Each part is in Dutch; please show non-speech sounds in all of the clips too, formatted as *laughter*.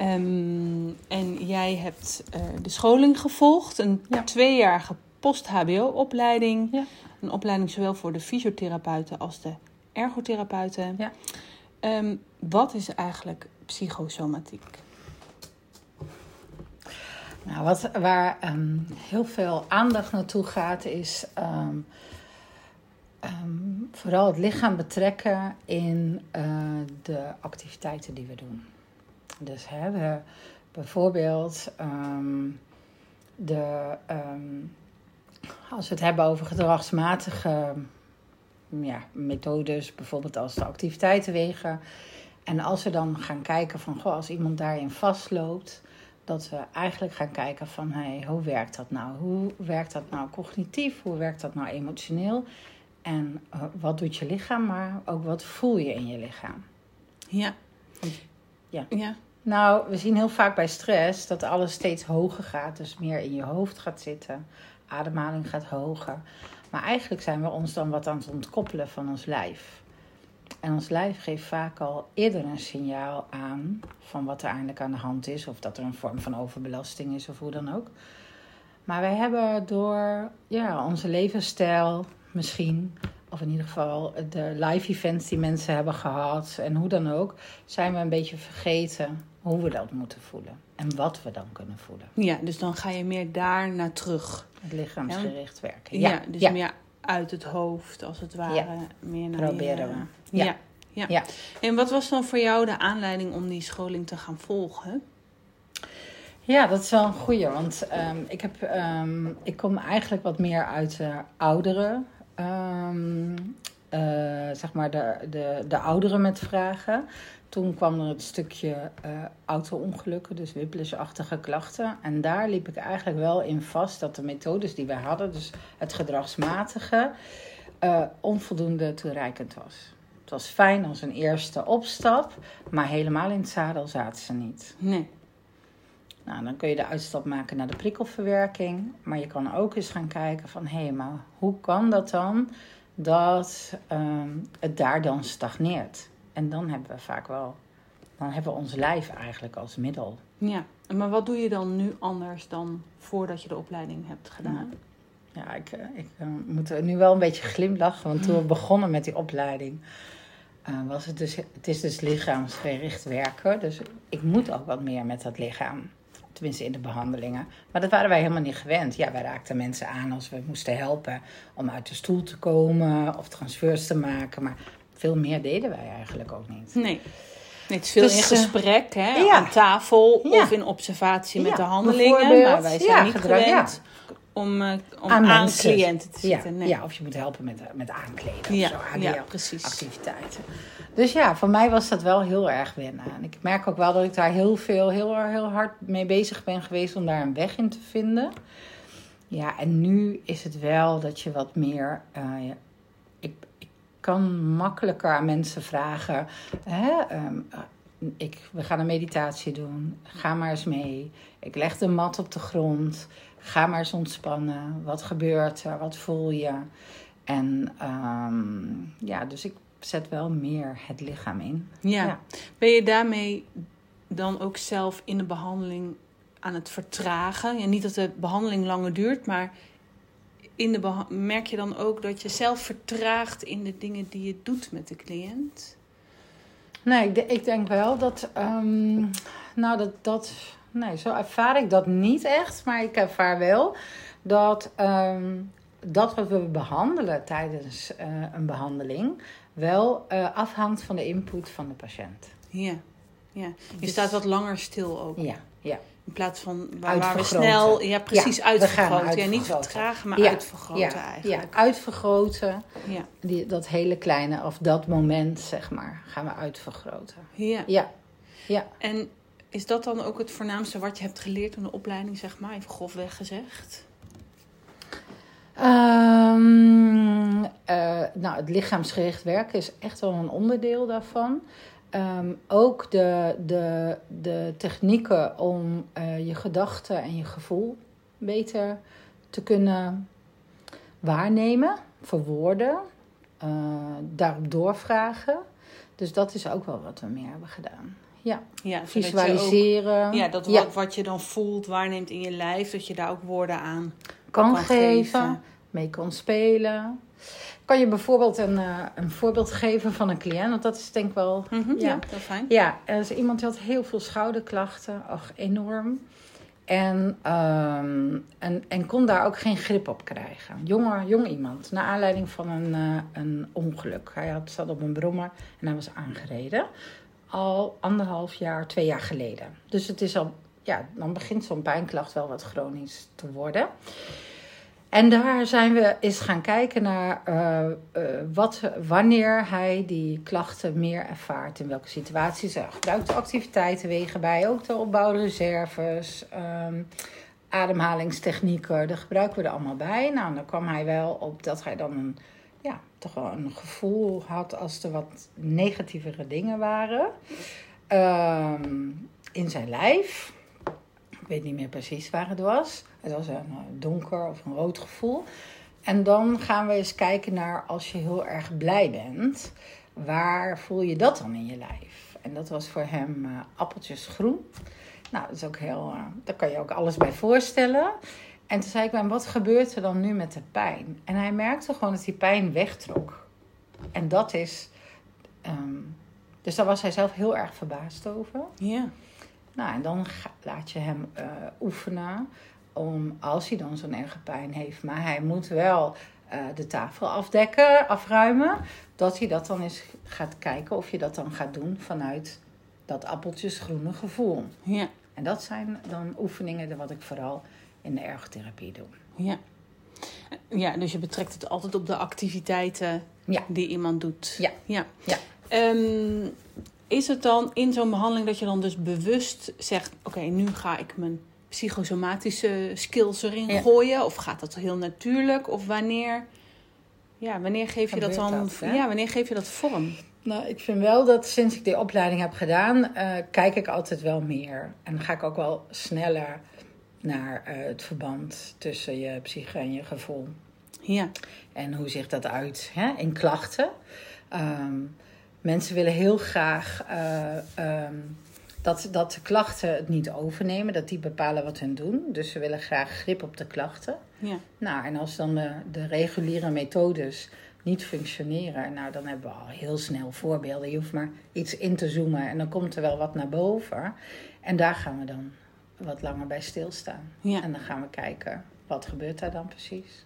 Um, en jij hebt uh, de scholing gevolgd, een ja. tweejarige post-HBO-opleiding. Ja. Een opleiding zowel voor de fysiotherapeuten als de ergotherapeuten. Ja. Um, wat is eigenlijk psychosomatiek? Nou, wat, waar um, heel veel aandacht naartoe gaat, is um, vooral het lichaam betrekken in uh, de activiteiten die we doen. Dus hè, we bijvoorbeeld de, als we het hebben over gedragsmatige ja, methodes, bijvoorbeeld als de activiteiten wegen. En als we dan gaan kijken van, goh, als iemand daarin vastloopt, dat we eigenlijk gaan kijken van hey, hoe werkt dat nou? Hoe werkt dat nou cognitief? Hoe werkt dat nou emotioneel? En uh, wat doet je lichaam, maar ook wat voel je in je lichaam? Ja. Ja. ja. Nou, we zien heel vaak bij stress dat alles steeds hoger gaat. Dus meer in je hoofd gaat zitten. Ademhaling gaat hoger. Maar eigenlijk zijn we ons dan wat aan het ontkoppelen van ons lijf. En ons lijf geeft vaak al eerder een signaal aan van wat er eigenlijk aan de hand is. Of dat er een vorm van overbelasting is of hoe dan ook. Maar wij hebben door ja, onze levensstijl misschien, of in ieder geval de live events die mensen hebben gehad en hoe dan ook, zijn we een beetje vergeten hoe we dat moeten voelen. En wat we dan kunnen voelen. Ja, dus dan ga je meer daar naar terug. Het lichaamsgericht werken. Ja, ja dus ja. meer uit het hoofd, als het ware. Ja. Meer naar Proberen we. Ja. ja. Ja. ja. En wat was dan voor jou de aanleiding om die scholing te gaan volgen? Ja, dat is wel een goeie. Want um, ik, heb, um, ik kom eigenlijk wat meer uit de oudere, um, uh, zeg maar de, de, de ouderen met vragen. Toen kwam er het stukje uh, auto-ongelukken, dus whiplash-achtige klachten. En daar liep ik eigenlijk wel in vast dat de methodes die wij hadden, dus het gedragsmatige, uh, onvoldoende toereikend was. Het was fijn als een eerste opstap, maar helemaal in het zadel zaten ze niet. Nee. Nou, dan kun je de uitstap maken naar de prikkelverwerking. Maar je kan ook eens gaan kijken van... hé, hey, maar hoe kan dat dan dat um, het daar dan stagneert? En dan hebben we vaak wel... dan hebben we ons lijf eigenlijk als middel. Ja, maar wat doe je dan nu anders dan voordat je de opleiding hebt gedaan? Ja, ik, eh, ik uh, moet nu wel een beetje glimlachen. Want toen we begonnen met die opleiding... Uh, was het, dus, het is dus lichaamsgericht werken. Dus ik moet ook wat meer met dat lichaam. Tenminste in de behandelingen. Maar dat waren wij helemaal niet gewend. Ja, wij raakten mensen aan als we moesten helpen om uit de stoel te komen of transfers te maken. Maar veel meer deden wij eigenlijk ook niet. Nee. Nee, het is veel dus, in gesprek, hè, ja. aan tafel ja. of in observatie met de handelingen. Maar wij zijn niet gewend om, uh, om aan, aan cliënten te zitten. Nee. Ja, of je moet helpen met, met aankleden ja, of zo, ja, precies. activiteiten. Dus ja, voor mij was dat wel heel erg wennen. En ik merk ook wel dat ik daar heel veel, heel, heel hard mee bezig ben geweest om daar een weg in te vinden. Ja, en nu is het wel dat je wat meer. Uh, ik kan makkelijker aan mensen vragen. Hè, um, ik, we gaan een meditatie doen. Ga maar eens mee. Ik leg de mat op de grond. Ga maar eens ontspannen. Wat gebeurt er? Wat voel je? En um, ja, dus ik zet wel meer het lichaam in. Ja. ja. Ben je daarmee dan ook zelf in de behandeling aan het vertragen? Ja, niet dat de behandeling langer duurt, maar in de merk je dan ook dat je zelf vertraagt in de dingen die je doet met de cliënt? Nee, ik, ik denk wel dat. Um, nou, dat. dat nee, zo ervaar ik dat niet echt. Maar ik ervaar wel dat. Um, dat wat we behandelen tijdens uh, een behandeling wel uh, afhangt van de input van de patiënt. Ja, ja. je dus, staat wat langer stil ook. Ja, ja. In plaats van waar, waar we snel, ja precies, ja, uitvergroten. Ja, niet vertragen, maar ja, uitvergroten eigenlijk. Ja, uitvergroten. Ja. Die, dat hele kleine, of dat moment, zeg maar, gaan we uitvergroten. Ja. Ja. ja. En Is dat dan ook het voornaamste wat je hebt geleerd in de opleiding, zeg maar, even grofweg gezegd? Um, nou, het lichaamsgericht werken is echt wel een onderdeel daarvan. Ehm, ook de, de, de technieken om uh, je gedachten en je gevoel beter te kunnen waarnemen, verwoorden, uh, daarop doorvragen. Dus dat is ook wel wat we meer hebben gedaan. Ja, ja visualiseren. Ook, ja, dat Wat, wat je dan voelt, waarneemt in je lijf, dat je daar ook woorden aan kan, geven, mee kan spelen. Kan je bijvoorbeeld een, uh, een voorbeeld geven van een cliënt? Want dat is denk ik wel... Mm -hmm, ja, ja, fijn. Ja, er is iemand die had heel veel schouderklachten. Ach, enorm. En, um, en, en kon daar ook geen grip op krijgen. Jonge, jong iemand, naar aanleiding van een, uh, een ongeluk. Hij had, zat op een brommer en hij was aangereden. Al anderhalf jaar, twee jaar geleden. Dus het is al, ja, dan begint zo'n pijnklacht wel wat chronisch te worden. En daar zijn we eens gaan kijken naar uh, uh, wat, wanneer hij die klachten meer ervaart. In welke situaties. Hij gebruikt activiteiten wegen bij, ook de opbouwreserves, um, ademhalingstechnieken. Daar gebruiken we er allemaal bij. Nou, dan kwam hij wel op dat hij dan een, ja, toch wel een gevoel had als er wat negatievere dingen waren. Um, in zijn lijf. Ik weet niet meer precies waar het was. Het was een donker of een rood gevoel. En dan gaan we eens kijken naar als je heel erg blij bent. Waar voel je dat dan in je lijf? En dat was voor hem uh, appeltjes groen. Nou, dat is ook heel. Uh, daar kan je ook alles bij voorstellen. En toen zei ik hem: wat gebeurt er dan nu met de pijn? En hij merkte gewoon dat die pijn wegtrok. En dat is. Um, dus daar was hij zelf heel erg verbaasd over. Ja. Nou, en dan laat je hem uh, oefenen om, als hij dan zo'n erge pijn heeft, maar hij moet wel uh, de tafel afdekken, afruimen, dat hij dat dan eens gaat kijken of je dat dan gaat doen vanuit dat appeltjesgroene gevoel. Ja. En dat zijn dan oefeningen wat ik vooral in de ergotherapie doe. Ja. Ja, dus je betrekt het altijd op de activiteiten ja. die iemand doet. Ja. ja. ja. Um, is het dan in zo'n behandeling dat je dan dus bewust zegt: Oké, okay, nu ga ik mijn psychosomatische skills erin ja. gooien? Of gaat dat heel natuurlijk? Of wanneer, ja, wanneer geef je dat dan dat, ja, wanneer geef je dat vorm? Nou, ik vind wel dat sinds ik die opleiding heb gedaan, uh, kijk ik altijd wel meer. En ga ik ook wel sneller naar uh, het verband tussen je psyche en je gevoel. Ja. En hoe ziet dat uit hè? in klachten? Um, mensen willen heel graag uh, um, dat, dat de klachten het niet overnemen, dat die bepalen wat hun doen. Dus ze willen graag grip op de klachten. Ja. Nou, en als dan de, de reguliere methodes niet functioneren, nou, dan hebben we al heel snel voorbeelden. Je hoeft maar iets in te zoomen en dan komt er wel wat naar boven. En daar gaan we dan wat langer bij stilstaan. Ja. En dan gaan we kijken, wat gebeurt daar dan precies?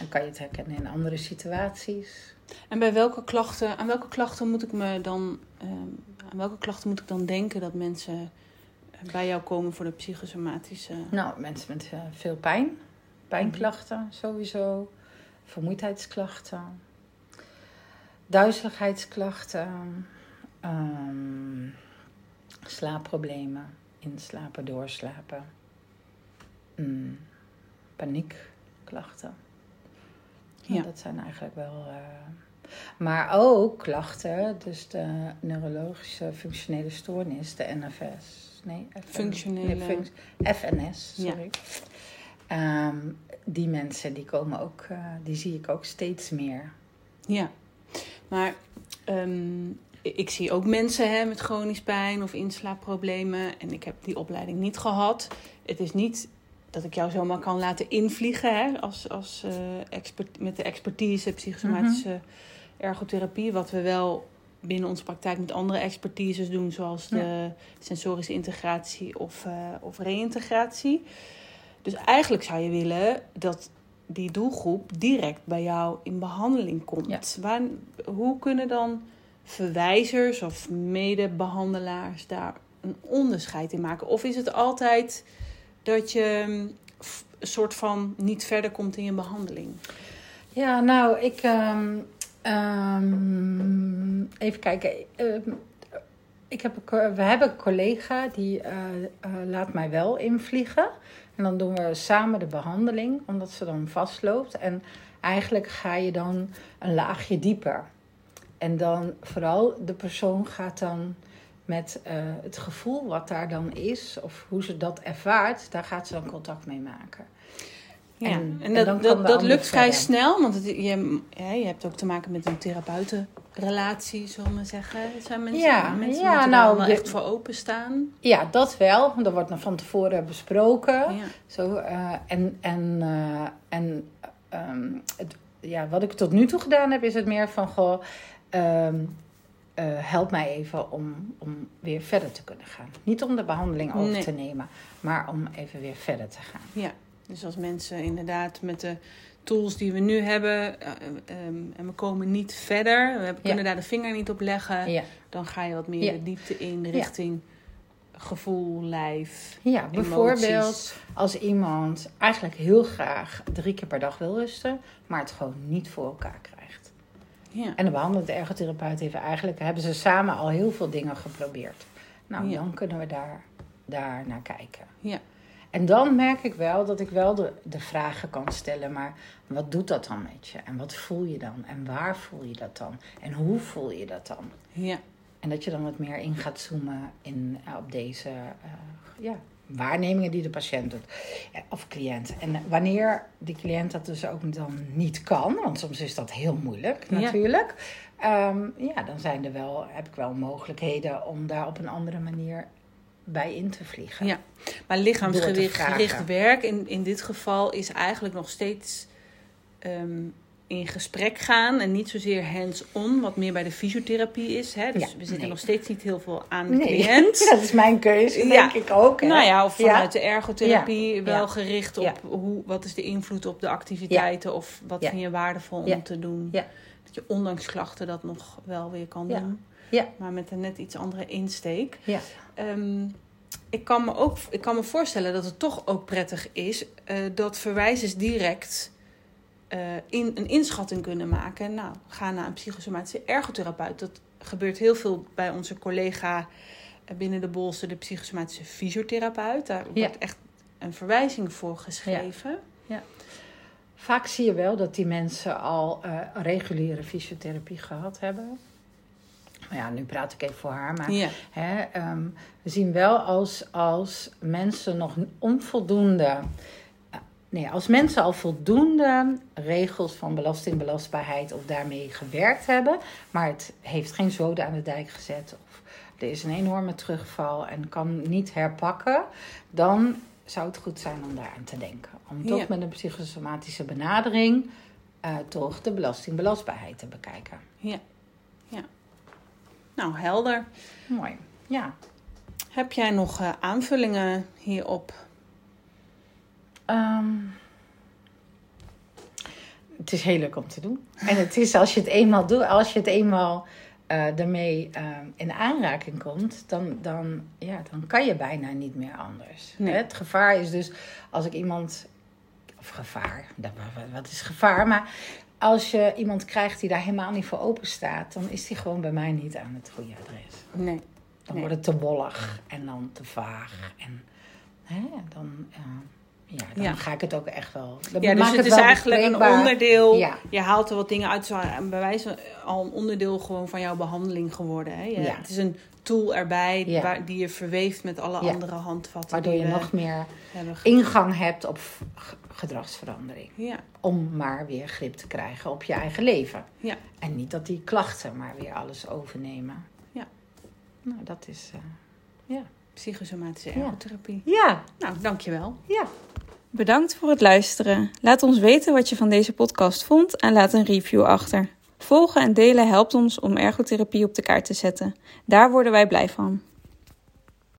En kan je het herkennen in andere situaties? En bij welke klachten, aan welke klachten moet ik me dan, um, aan welke klachten moet ik dan denken dat mensen bij jou komen voor de psychosomatische? Nou, mensen met uh, veel pijn, pijnklachten mm-hmm. sowieso, vermoeidheidsklachten, duizeligheidsklachten, um, slaapproblemen, inslapen, doorslapen, mm, paniekklachten. Ja. Dat zijn eigenlijk wel. Uh, maar ook klachten, dus de neurologische functionele stoornis, de NFS. Nee, FN, functionele. Nee, FNS, sorry. Ja. Um, die mensen die komen ook, uh, die zie ik ook steeds meer. Ja, maar um, ik zie ook mensen hè, met chronisch pijn of inslaapproblemen. En ik heb die opleiding niet gehad. Het is niet dat ik jou zomaar kan laten invliegen hè, als, als, uh, expert, met de expertise psychosomatische mm -hmm. ergotherapie. Wat we wel binnen onze praktijk met andere expertises doen, zoals de sensorische integratie of, uh, of reïntegratie. Dus eigenlijk zou je willen dat die doelgroep direct bij jou in behandeling komt. Ja. Waar, hoe kunnen dan verwijzers of medebehandelaars daar een onderscheid in maken? Of is het altijd dat je een soort van niet verder komt in je behandeling? Ja, nou, ik. Um, um, even kijken. Ik heb, we hebben een collega die uh, uh, laat mij wel invliegen. En dan doen we samen de behandeling, omdat ze dan vastloopt. En eigenlijk ga je dan een laagje dieper. En dan vooral de persoon gaat dan met uh, het gevoel wat daar dan is, of hoe ze dat ervaart, daar gaat ze dan contact mee maken. Ja, en, en, dat, dat, dat lukt vrij snel, want het, je, ja, je hebt ook te maken met een therapeutenrelatie, zullen we zeggen. Zijn mensen, ja, mensen ja, moeten nou, wel echt voor openstaan? Ja, dat wel. Dat wordt dan van tevoren besproken. Ja. Zo, uh, en en, uh, en um, het, ja, wat ik tot nu toe gedaan heb, is het meer van goh. Um, uh, help mij even om, om weer verder te kunnen gaan. Niet om de behandeling over nee. te nemen, maar om even weer verder te gaan. Ja, dus als mensen inderdaad met de tools die we nu hebben uh, um, en we komen niet verder, we ja. kunnen daar de vinger niet op leggen, ja. dan ga je wat meer ja. de diepte in richting gevoel, lijf. Ja, bijvoorbeeld als iemand eigenlijk heel graag drie keer per dag wil rusten, maar het gewoon niet voor elkaar krijgt. Ja. En de behandelende ergotherapeut heeft eigenlijk, hebben ze samen al heel veel dingen geprobeerd. Nou, ja. dan kunnen we daar, daar naar kijken. Ja. En dan merk ik wel dat ik wel de, de vragen kan stellen, maar wat doet dat dan met je? En wat voel je dan? En waar voel je dat dan? En hoe voel je dat dan? Ja. En dat je dan wat meer in gaat zoomen in, op deze uh, ja, waarnemingen die de patiënt doet. Of cliënt. En wanneer die cliënt dat dus ook dan niet kan, want soms is dat heel moeilijk natuurlijk. Ja, um, ja dan zijn er wel, heb ik wel mogelijkheden om daar op een andere manier bij in te vliegen. Ja, maar lichaamsgericht werk in, in dit geval is eigenlijk nog steeds um, in gesprek gaan en niet zozeer hands-on, wat meer bij de fysiotherapie is. Hè? Dus ja, we zitten nee. nog steeds niet heel veel aan de nee. *laughs* cliënt. dat is mijn keuze, ja. denk ik ook. Hè? Nou ja, of vanuit de ergotherapie wel gericht op hoe, wat is de invloed op de activiteiten of wat vind je waardevol om te doen. Dat je ondanks klachten dat nog wel weer kan doen. Ja. Maar met een net iets andere insteek. Ja. Um, ik kan me ook ik kan me voorstellen dat het toch ook prettig is uh, dat verwijzers direct uh, in, een inschatting kunnen maken. Nou, ga naar een psychosomatische ergotherapeut. Dat gebeurt heel veel bij onze collega binnen de Bolster, de psychosomatische fysiotherapeut. Daar ja. wordt echt een verwijzing voor geschreven. Ja. ja. Vaak zie je wel dat die mensen al uh, reguliere fysiotherapie gehad hebben. Nou ja, nu praat ik even voor haar, maar ja. hè, um, we zien wel als, als mensen nog onvoldoende Nee, als mensen al voldoende regels van belastingbelastbaarheid of daarmee gewerkt hebben, maar het heeft geen zoden aan de dijk gezet of er is een enorme terugval en kan niet herpakken, dan zou het goed zijn om daar aan te denken. Om toch met een psychosomatische benadering uh, toch de belastingbelastbaarheid te bekijken. Ja, ja. Nou, helder. Mooi, ja. Heb jij nog uh, aanvullingen hierop? Um, het is heel leuk om te doen. En het is als je het eenmaal doet, als je het eenmaal uh, ermee uh, in aanraking komt, dan, dan, ja, dan kan je bijna niet meer anders. Nee. Het gevaar is dus als ik iemand. Of gevaar, wat is gevaar? Maar als je iemand krijgt die daar helemaal niet voor open staat, dan is die gewoon bij mij niet aan het goede adres. Nee. Dan nee. wordt het te wollig en dan te vaag. En hè, dan. Uh, ja, dan ja. ga ik het ook echt wel. Dan ja, dus het, het is eigenlijk een onderdeel. Ja. Je haalt er wat dingen uit. Bij wijze al een onderdeel gewoon van jouw behandeling geworden. Hè? Ja. Het is een tool erbij waar, die je verweeft met alle andere handvatten. Waardoor je nog meer ingang hebt op gedragsverandering. Ja. Om maar weer grip te krijgen op je eigen leven. Ja. En niet dat die klachten maar weer alles overnemen. Ja. Nou, dat is. Uh, ja. Psychosomatische ergotherapie. Ja. Nou, dankjewel. Ja. Bedankt voor het luisteren. Laat ons weten wat je van deze podcast vond en laat een review achter. Volgen en delen helpt ons om ergotherapie op de kaart te zetten. Daar worden wij blij van.